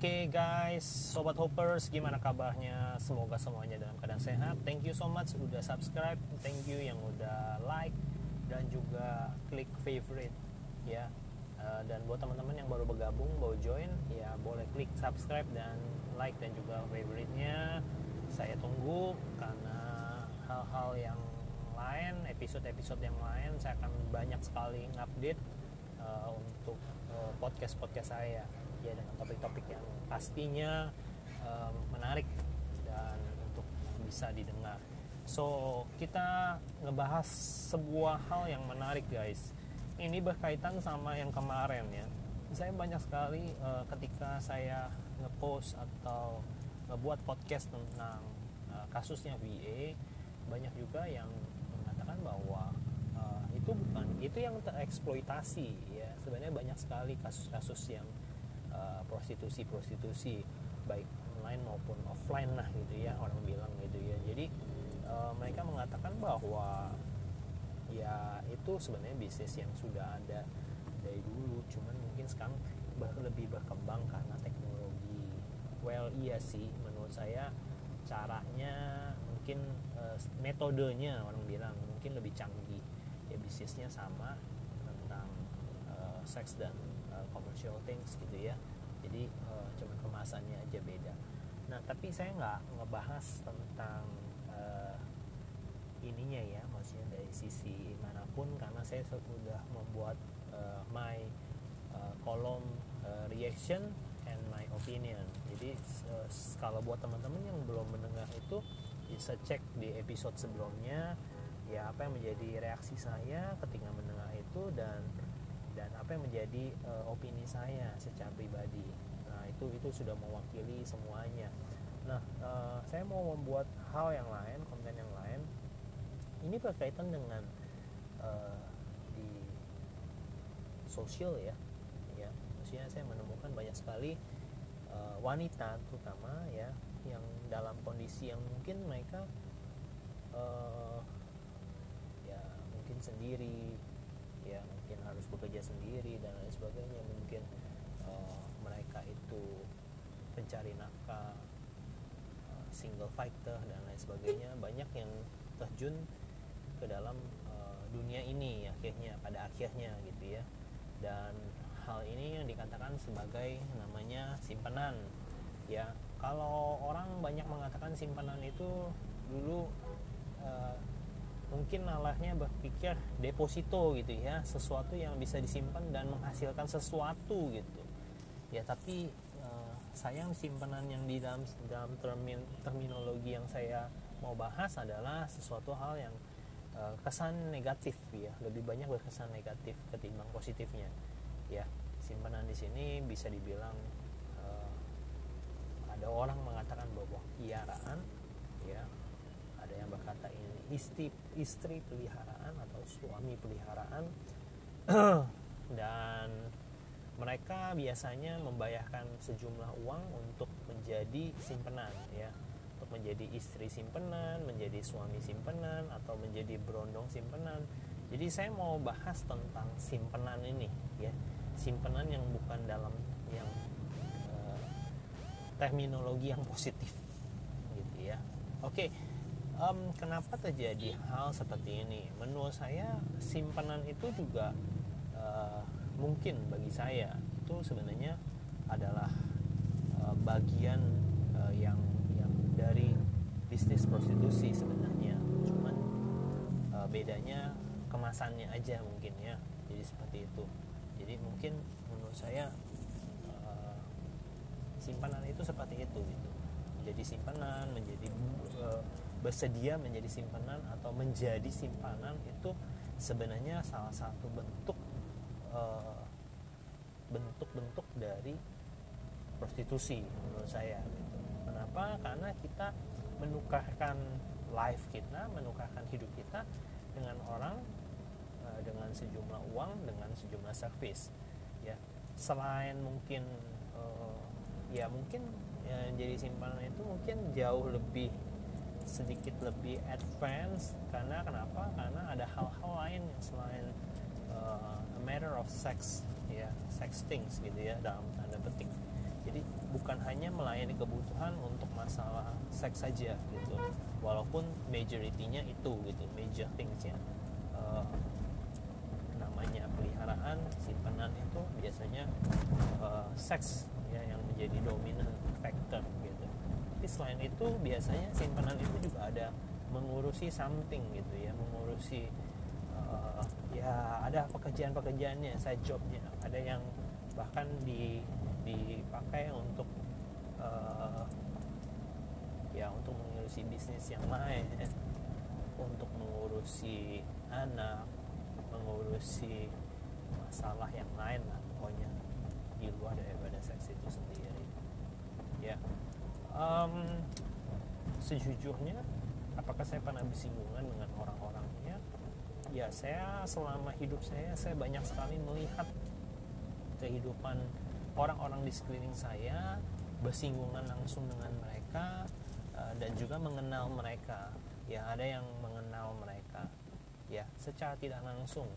Oke guys, sobat hoppers, gimana kabarnya? Semoga semuanya dalam keadaan sehat. Thank you so much udah subscribe, thank you yang udah like dan juga klik favorite ya. Uh, dan buat teman-teman yang baru bergabung, mau join, ya boleh klik subscribe dan like dan juga favorite-nya. Saya tunggu karena hal-hal yang lain, episode-episode yang lain, saya akan banyak sekali ngupdate uh, untuk uh, podcast-podcast saya ya yang pastinya um, menarik dan untuk bisa didengar. So kita ngebahas sebuah hal yang menarik guys. Ini berkaitan sama yang kemarin ya. Saya banyak sekali uh, ketika saya ngepost atau ngebuat podcast tentang uh, kasusnya VA, banyak juga yang mengatakan bahwa uh, itu bukan itu yang tereksploitasi ya. Sebenarnya banyak sekali kasus-kasus yang prostitusi-prostitusi baik online maupun offline lah gitu ya orang bilang gitu ya. Jadi uh, mereka mengatakan bahwa ya itu sebenarnya bisnis yang sudah ada dari dulu. Cuman mungkin sekarang lebih berkembang karena teknologi. Well iya sih menurut saya caranya mungkin uh, metodenya orang bilang mungkin lebih canggih. Ya bisnisnya sama tentang uh, seks dan uh, commercial things gitu ya. Jadi uh, cuma kemasannya aja beda. Nah tapi saya nggak ngebahas tentang uh, ininya ya maksudnya dari sisi mana pun karena saya sudah membuat uh, my uh, kolom uh, reaction and my opinion. Jadi uh, kalau buat teman-teman yang belum mendengar itu bisa cek di episode sebelumnya ya apa yang menjadi reaksi saya ketika mendengar itu dan apa menjadi uh, opini saya secara pribadi. Nah itu itu sudah mewakili semuanya. Nah uh, saya mau membuat hal yang lain konten yang lain. Ini berkaitan dengan uh, di sosial ya. Ya maksudnya saya menemukan banyak sekali uh, wanita terutama ya yang dalam kondisi yang mungkin mereka uh, ya mungkin sendiri ya mungkin harus bekerja sendiri dan lain sebagainya mungkin uh, mereka itu pencari nafkah uh, single fighter dan lain sebagainya banyak yang terjun ke dalam uh, dunia ini akhirnya pada akhirnya gitu ya. Dan hal ini yang dikatakan sebagai namanya simpanan. Ya kalau orang banyak mengatakan simpanan itu dulu uh, mungkin nalahnya berpikir deposito gitu ya sesuatu yang bisa disimpan dan menghasilkan sesuatu gitu. Ya tapi uh, sayang simpanan yang di dalam dalam termin, terminologi yang saya mau bahas adalah sesuatu hal yang uh, kesan negatif ya lebih banyak berkesan negatif ketimbang positifnya. Ya simpanan di sini bisa dibilang uh, ada orang mengatakan bahwa piaraan ya berkata ini istri istri peliharaan atau suami peliharaan. Dan mereka biasanya membayarkan sejumlah uang untuk menjadi simpenan ya. Untuk menjadi istri simpenan menjadi suami simpenan atau menjadi berondong simpenan. Jadi saya mau bahas tentang simpenan ini ya. Simpenan yang bukan dalam yang uh, terminologi yang positif gitu ya. Oke um, kenapa terjadi hal seperti ini? Menurut saya simpanan itu juga uh, mungkin bagi saya itu sebenarnya adalah uh, bagian uh, yang yang dari bisnis prostitusi sebenarnya. Cuman uh, bedanya kemasannya aja mungkin ya. Jadi seperti itu. Jadi mungkin menurut saya simpanan itu seperti itu gitu. Menjadi simpanan menjadi bersedia menjadi simpanan atau menjadi simpanan itu sebenarnya salah satu bentuk uh, bentuk-bentuk dari prostitusi menurut saya gitu. Kenapa? Karena kita menukarkan life kita, menukarkan hidup kita dengan orang uh, dengan sejumlah uang, dengan sejumlah service. Ya, selain mungkin uh, ya mungkin yang jadi simpanan itu mungkin jauh lebih sedikit lebih advance karena kenapa? Karena ada hal-hal lain yang selain uh, a matter of sex ya sex things gitu ya dalam tanda petik. Jadi bukan hanya melayani kebutuhan untuk masalah seks saja gitu. Walaupun majoritinya itu gitu major things ya uh, namanya peliharaan simpanan itu biasanya uh, seks ya yang menjadi dominan factor gitu tapi selain itu biasanya simpanan itu juga ada mengurusi something gitu ya mengurusi uh, ya ada pekerjaan-pekerjaannya side jobnya. Ada yang bahkan di dipakai untuk uh, ya untuk mengurusi bisnis yang lain untuk mengurusi anak mengurusi masalah yang lain lah pokoknya di luar daripada seks itu sendiri. Ya um, sejujurnya apakah saya pernah bersinggungan dengan orang-orangnya? Ya saya selama hidup saya saya banyak sekali melihat kehidupan orang-orang di sekeliling saya bersinggungan langsung dengan mereka uh, dan juga mengenal mereka. Ya ada yang mengenal mereka ya secara tidak langsung.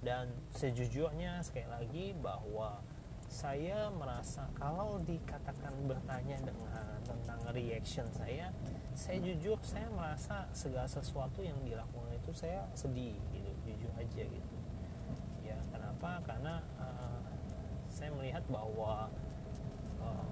Dan sejujurnya sekali lagi bahwa saya merasa kalau dikatakan bertanya dengan tentang reaction saya saya jujur saya merasa segala sesuatu yang dilakukan itu saya sedih gitu jujur aja gitu. Ya kenapa? Karena uh, saya melihat bahwa uh,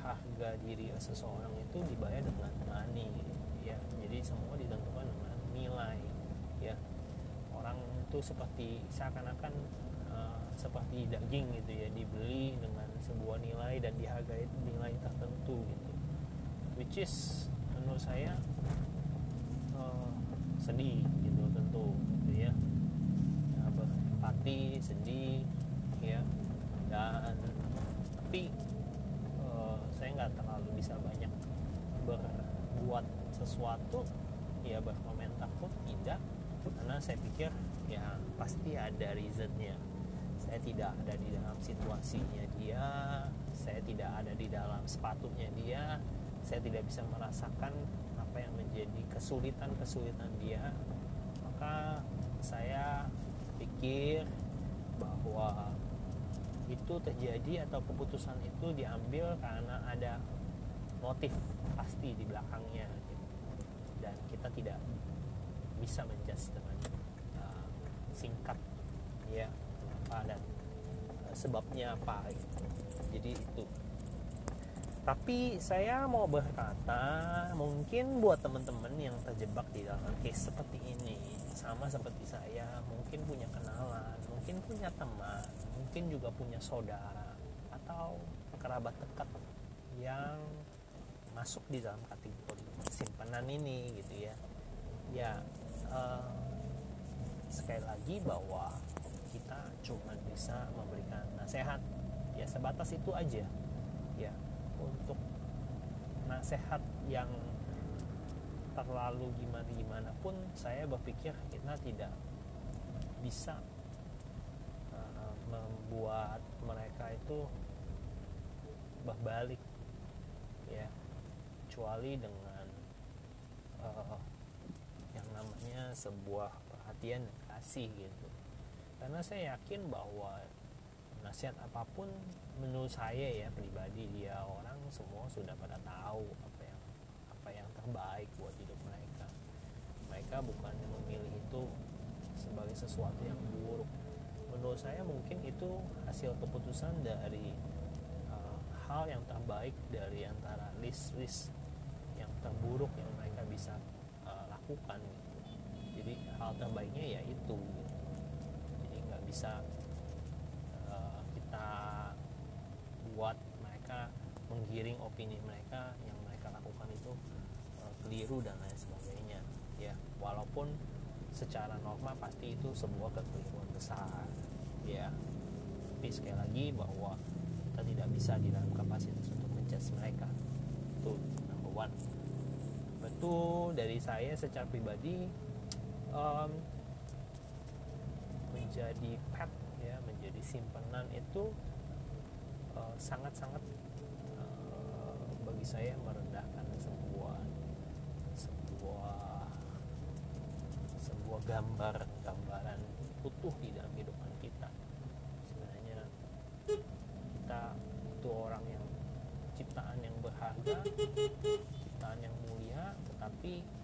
harga diri seseorang itu dibayar dengan money ya. Jadi semua ditentukan dengan nilai ya. Orang itu seperti seakan-akan seperti daging gitu ya dibeli dengan sebuah nilai dan dihargai nilai tertentu gitu. Which is menurut saya uh, sedih gitu tentu gitu ya, berempati sedih ya. Dan tapi uh, saya nggak terlalu bisa banyak berbuat sesuatu ya berkomentar pun tidak. Karena saya pikir ya pasti ada reasonnya saya tidak ada di dalam situasinya dia. Saya tidak ada di dalam sepatunya dia. Saya tidak bisa merasakan apa yang menjadi kesulitan-kesulitan dia. Maka saya pikir bahwa itu terjadi atau keputusan itu diambil karena ada motif pasti di belakangnya. Dan kita tidak bisa menjudge dengan uh, singkat. Ya apa dan uh, sebabnya apa gitu. jadi itu tapi saya mau berkata mungkin buat teman-teman yang terjebak di dalam case seperti ini sama seperti saya mungkin punya kenalan mungkin punya teman mungkin juga punya saudara atau kerabat dekat yang masuk di dalam kategori simpanan ini gitu ya ya uh, sekali lagi bahwa kita cuma bisa memberikan nasihat. Ya sebatas itu aja. Ya untuk nasihat yang terlalu gimana gimana pun saya berpikir kita tidak bisa uh, membuat mereka itu berbalik. Ya kecuali dengan uh, yang namanya sebuah perhatian kasih gitu karena saya yakin bahwa nasihat apa pun menurut saya ya pribadi dia orang semua sudah pada tahu apa yang apa yang terbaik buat hidup mereka. Mereka bukan memilih itu sebagai sesuatu yang buruk. Menurut saya mungkin itu hasil keputusan dari uh, hal yang terbaik dari antara list-list yang terburuk yang mereka bisa uh, lakukan gitu. Jadi hal terbaiknya ya itu. gitu. Bisa uh, kita buat mereka menggiring opini mereka yang mereka lakukan itu uh, keliru dan lain sebagainya ya. Walaupun secara norma pasti itu sebuah kekeliruan besar ya. Tapi sekali lagi bahwa kita tidak bisa di dalam kapasitas untuk menjudge mereka. Itu number one. Betul dari saya secara pribadi um, menjadi pet ya menjadi simpanan itu sangat-sangat uh, bagi saya merendahkan sebuah sebuah sebuah gambar gambaran utuh di dalam kehidupan kita. Sebenarnya kita itu orang ciptaan yang mulia tetapi uh,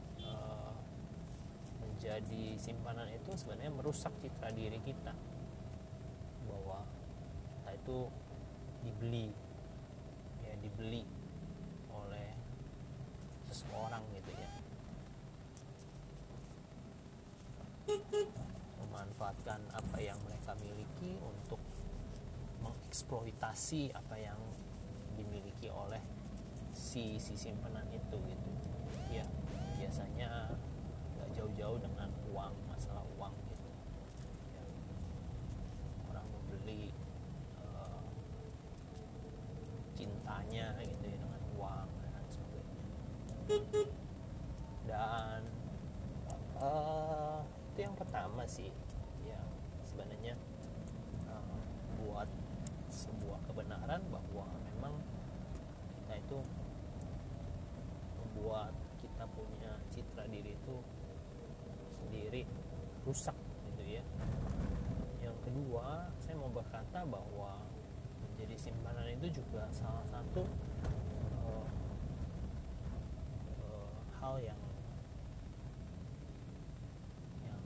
menjadi simpanan itu sebenarnya merusak citra diri kita. Bahwa kita itu dibeli ya dibeli oleh seseorang gitu ya. Memanfaatkan apa yang mereka miliki untuk mengeksploitasi apa yang dimiliki oleh si si simpanan itu gitu. Ya biasanya jauh-jauh dengan uang masalah uang gitu ya. orang membeli uh, cintanya gitu ya dengan uang dan sebagainya dan uh, itu yang pertama sih ya sebenarnya uh, buat sebuah kebenaran bahwa memang kita itu membuat kita punya citra diri itu sendiri rusak gitu ya. Yang kedua saya mau berkata bahwa menjadi simpanan itu juga salah satu uh, uh, hal yang yang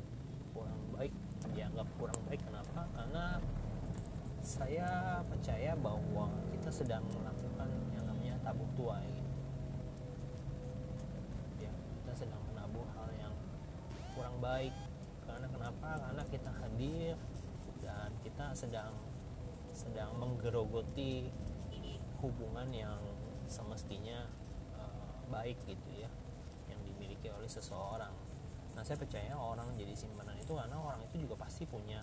kurang baik dianggap kurang baik. Kenapa? Karena saya percaya bahwa kita sedang melakukan yang namanya tabung tua gitu. ya kita sedang menabur hal yang kurang baik kenapa? Karena kita hadir dan kita sedang sedang menggerogoti hubungan yang semestinya uh, baik gitu ya yang dimiliki oleh seseorang. Nah saya percaya orang jadi simpanan itu karena orang itu juga pasti punya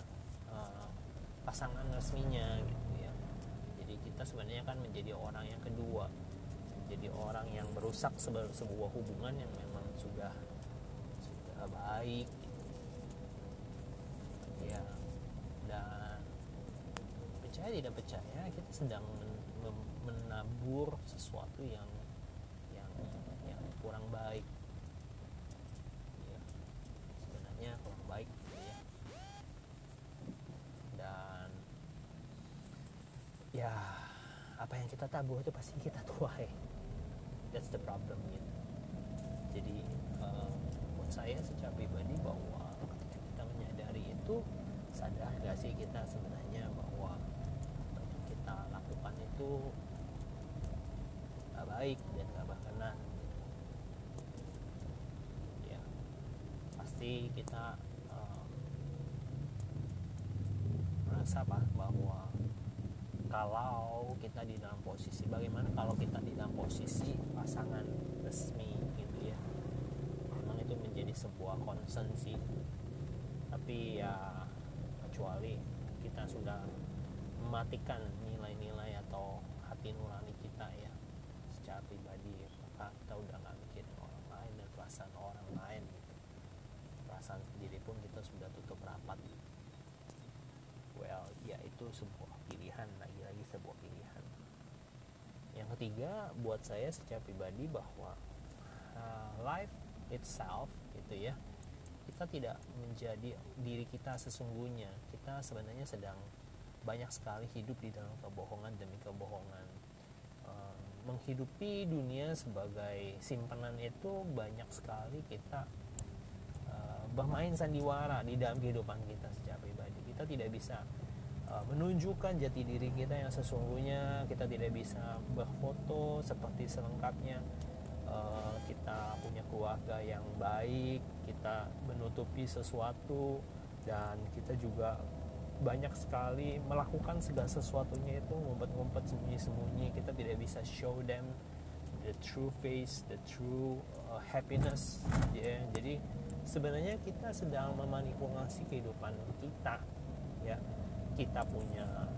uh, pasangan resminya gitu ya. Jadi kita sebenarnya kan menjadi orang yang kedua jadi orang yang merusak sebuah hubungan yang memang sudah sudah baik percaya tidak percaya kita sedang menabur sesuatu yang yang yang kurang baik. Ya sebenarnya kurang baik gitu ya. Dan ya apa yang kita tabur itu pasti kita tuai. That's the problem gitu jadi uh, buat saya secara pribadi bahwa ketika kita menyadari itu sadar gak sih kita sebenarnya kita lakukan itu gak baik dan gak berkenan. Ya pasti kita uh, merasa bahwa kalau kita di dalam posisi bagaimana kalau kita di dalam posisi pasangan resmi gitu ya? Memang itu menjadi sebuah concern sih. Tapi ya kecuali kita sudah mematikan nilai-nilai atau hati nurani kita ya secara pribadi. Maka kita udah nggak mikirin orang lain dan perasaan orang lain gitu. perasaan sendiri pun kita sudah tutup rapat. Well ya itu sebuah pilihan lagi-lagi sebuah pilihan. Yang ketiga buat saya secara pribadi bahwa uh, life itself gitu ya kita tidak menjadi diri kita sesungguhnya. Kita sebenarnya sedang banyak sekali hidup di dalam kebohongan demi kebohongan. Uh, menghidupi dunia sebagai simpanan itu banyak sekali kita uh, bermain sandiwara di dalam kehidupan kita secara pribadi. Kita tidak bisa uh, menunjukkan jati diri kita yang sesungguhnya. Kita tidak bisa berfoto seperti selengkapnya. Kita punya keluarga yang baik kita menutupi sesuatu dan kita juga banyak sekali melakukan segala sesuatunya itu ngumpet-ngumpet sembunyi-sembunyi. Kita tidak bisa show them the true face the true uh, happiness ya. Yeah. jadi sebenarnya kita sedang memanipulasi kehidupan kita ya. Kita punya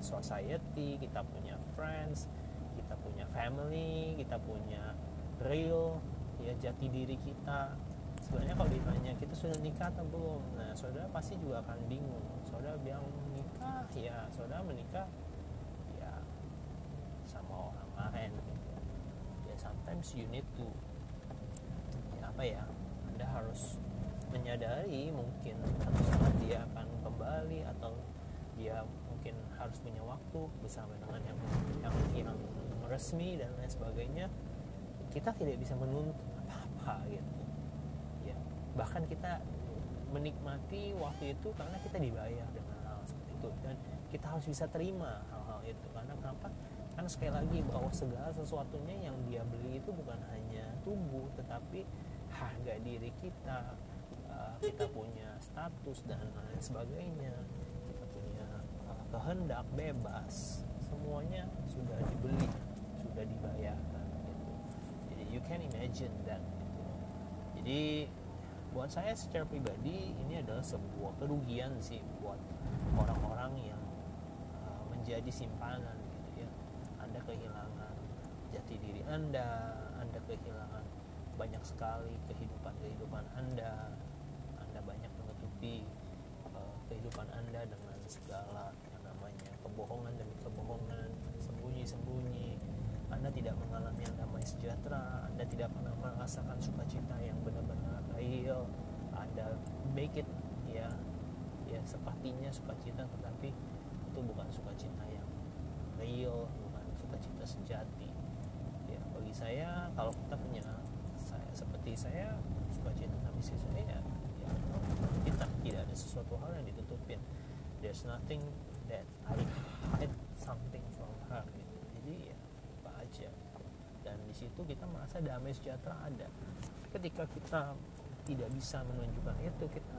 society kita punya friends kita punya family kita punya real ya jati diri kita. Sebenarnya kalau ditanya kita sudah nikah atau belum? Nah saudara pasti juga akan bingung saudara bilang nikah ya saudara menikah ya sama orang lain gitu. Ya sometimes you need to ya apa ya anda harus menyadari mungkin satu saat dia akan kembali atau dia mungkin harus punya waktu bersama dengan yang yang yang resmi dan lain sebagainya. Kita tidak bisa menuntut apa-apa gitu. Ya bahkan kita menikmati waktu itu karena kita dibayar dengan hal seperti itu. Dan kita harus bisa terima hal-hal itu. Karena kenapa? Kan sekali lagi bahwa segala sesuatunya yang dia beli itu bukan hanya tubuh tetapi harga diri kita uh, kita punya status dan lain sebagainya kita punya uh, kehendak bebas semuanya sudah dibeli sudah dibayarkan gitu. Jadi you can imagine that gitu. jadi buat saya secara pribadi ini adalah sebuah kerugian sih buat orang-orang yang uh, menjadi simpanan gitu ya. Anda kehilangan jati diri anda anda kehilangan banyak sekali kehidupan kehidupan anda anda banyak menutupi uh, kehidupan anda dengan segala yang namanya kebohongan demi kebohongan sembunyi-sembunyi. Anda tidak mengalami yang damai sejahtera Anda tidak pernah merasakan sukacita yang Anda make it ya ya sepertinya sukacita tetapi itu bukan sukacita yang real bukan sukacita sejati. Ya bagi saya kalau kita punya saya seperti saya sukacita tapi saya ya, ya kita tidak ada sesuatu hal yang ditutupin. There's nothing that I hide something from her gitu. Jadi ya aja. Dan di situ kita merasa damai sejahtera ada. Ketika kita tidak bisa menunjukkan itu. Kita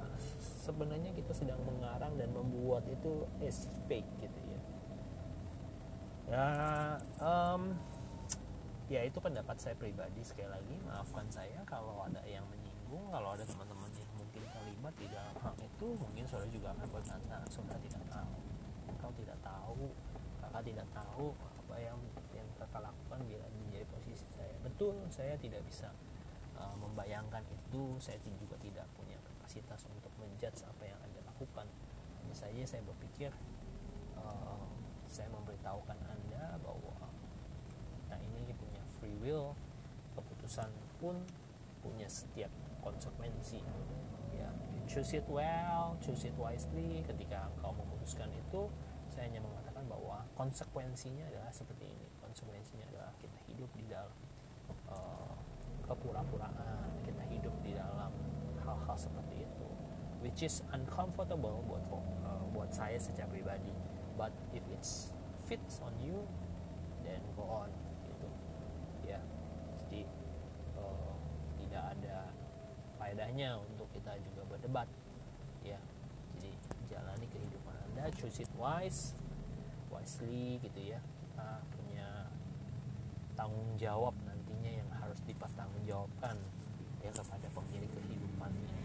sebenarnya kita sedang mengarang dan membuat itu is fake gitu ya. Ya um, ya itu pendapat saya pribadi. Sekali lagi maafkan saya kalau ada yang menyinggung kalau ada teman-teman yang mungkin terlibat di dalam hal itu mungkin saudara juga akan berkata saudara tidak tahu kau tidak tahu kakak tidak tahu apa yang kakak lakukan bila menjadi posisi saya. Betul saya tidak bisa uh, membayangkan itu saya juga tidak punya kapasitas untuk menjudge apa yang anda lakukan. Hanya saja saya berpikir uh, saya memberitahukan anda bahwa kita ini punya free will keputusan pun punya setiap konsekuensi. Ya choose it well choose it wisely. Ketika engkau memutuskan itu saya hanya mengatakan bahwa konsekuensinya adalah seperti ini. Konsekuensinya adalah kita hidup di dalam uh, kepura-puraan kita hidup di dalam hal-hal seperti itu. Which is uncomfortable buat uh, buat saya secara pribadi. But if it's fits on you then go on gitu. Ya jadi uh, tidak ada faedahnya untuk kita juga berdebat. Ya jadi jalani kehidupan anda choose it wise wisely gitu ya. Kita tanggung jawab dipertanggungjawabkan ya kepada pemilik kehidupan ini.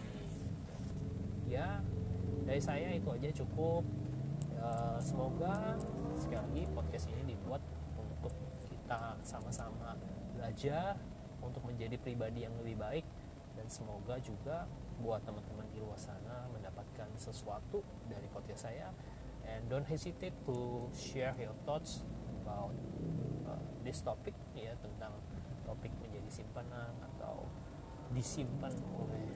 Ya dari saya itu aja cukup. Ya, semoga sekali lagi podcast ini dibuat untuk kita sama-sama belajar untuk menjadi pribadi yang lebih baik dan semoga juga buat teman-teman di luar sana mendapatkan sesuatu dari podcast saya. And don't hesitate to share your thoughts about topic ya tentang topik menjadi simpanan atau disimpan oleh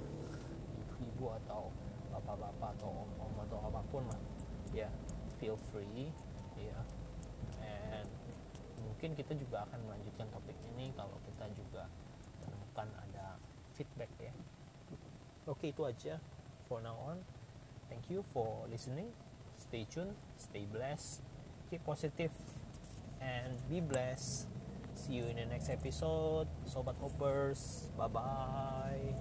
ibu-ibu atau bapak-bapak atau om-om atau apa pun lah ya feel free ya. And mungkin kita juga akan melanjutkan topik ini kalau kita juga menemukan ada feedback ya. Oke itu aja for now on. Thank you for listening. Stay tuned stay blessed keep positive and be blessed. See you in the next episode. Sobat Hoppers. Bye bye.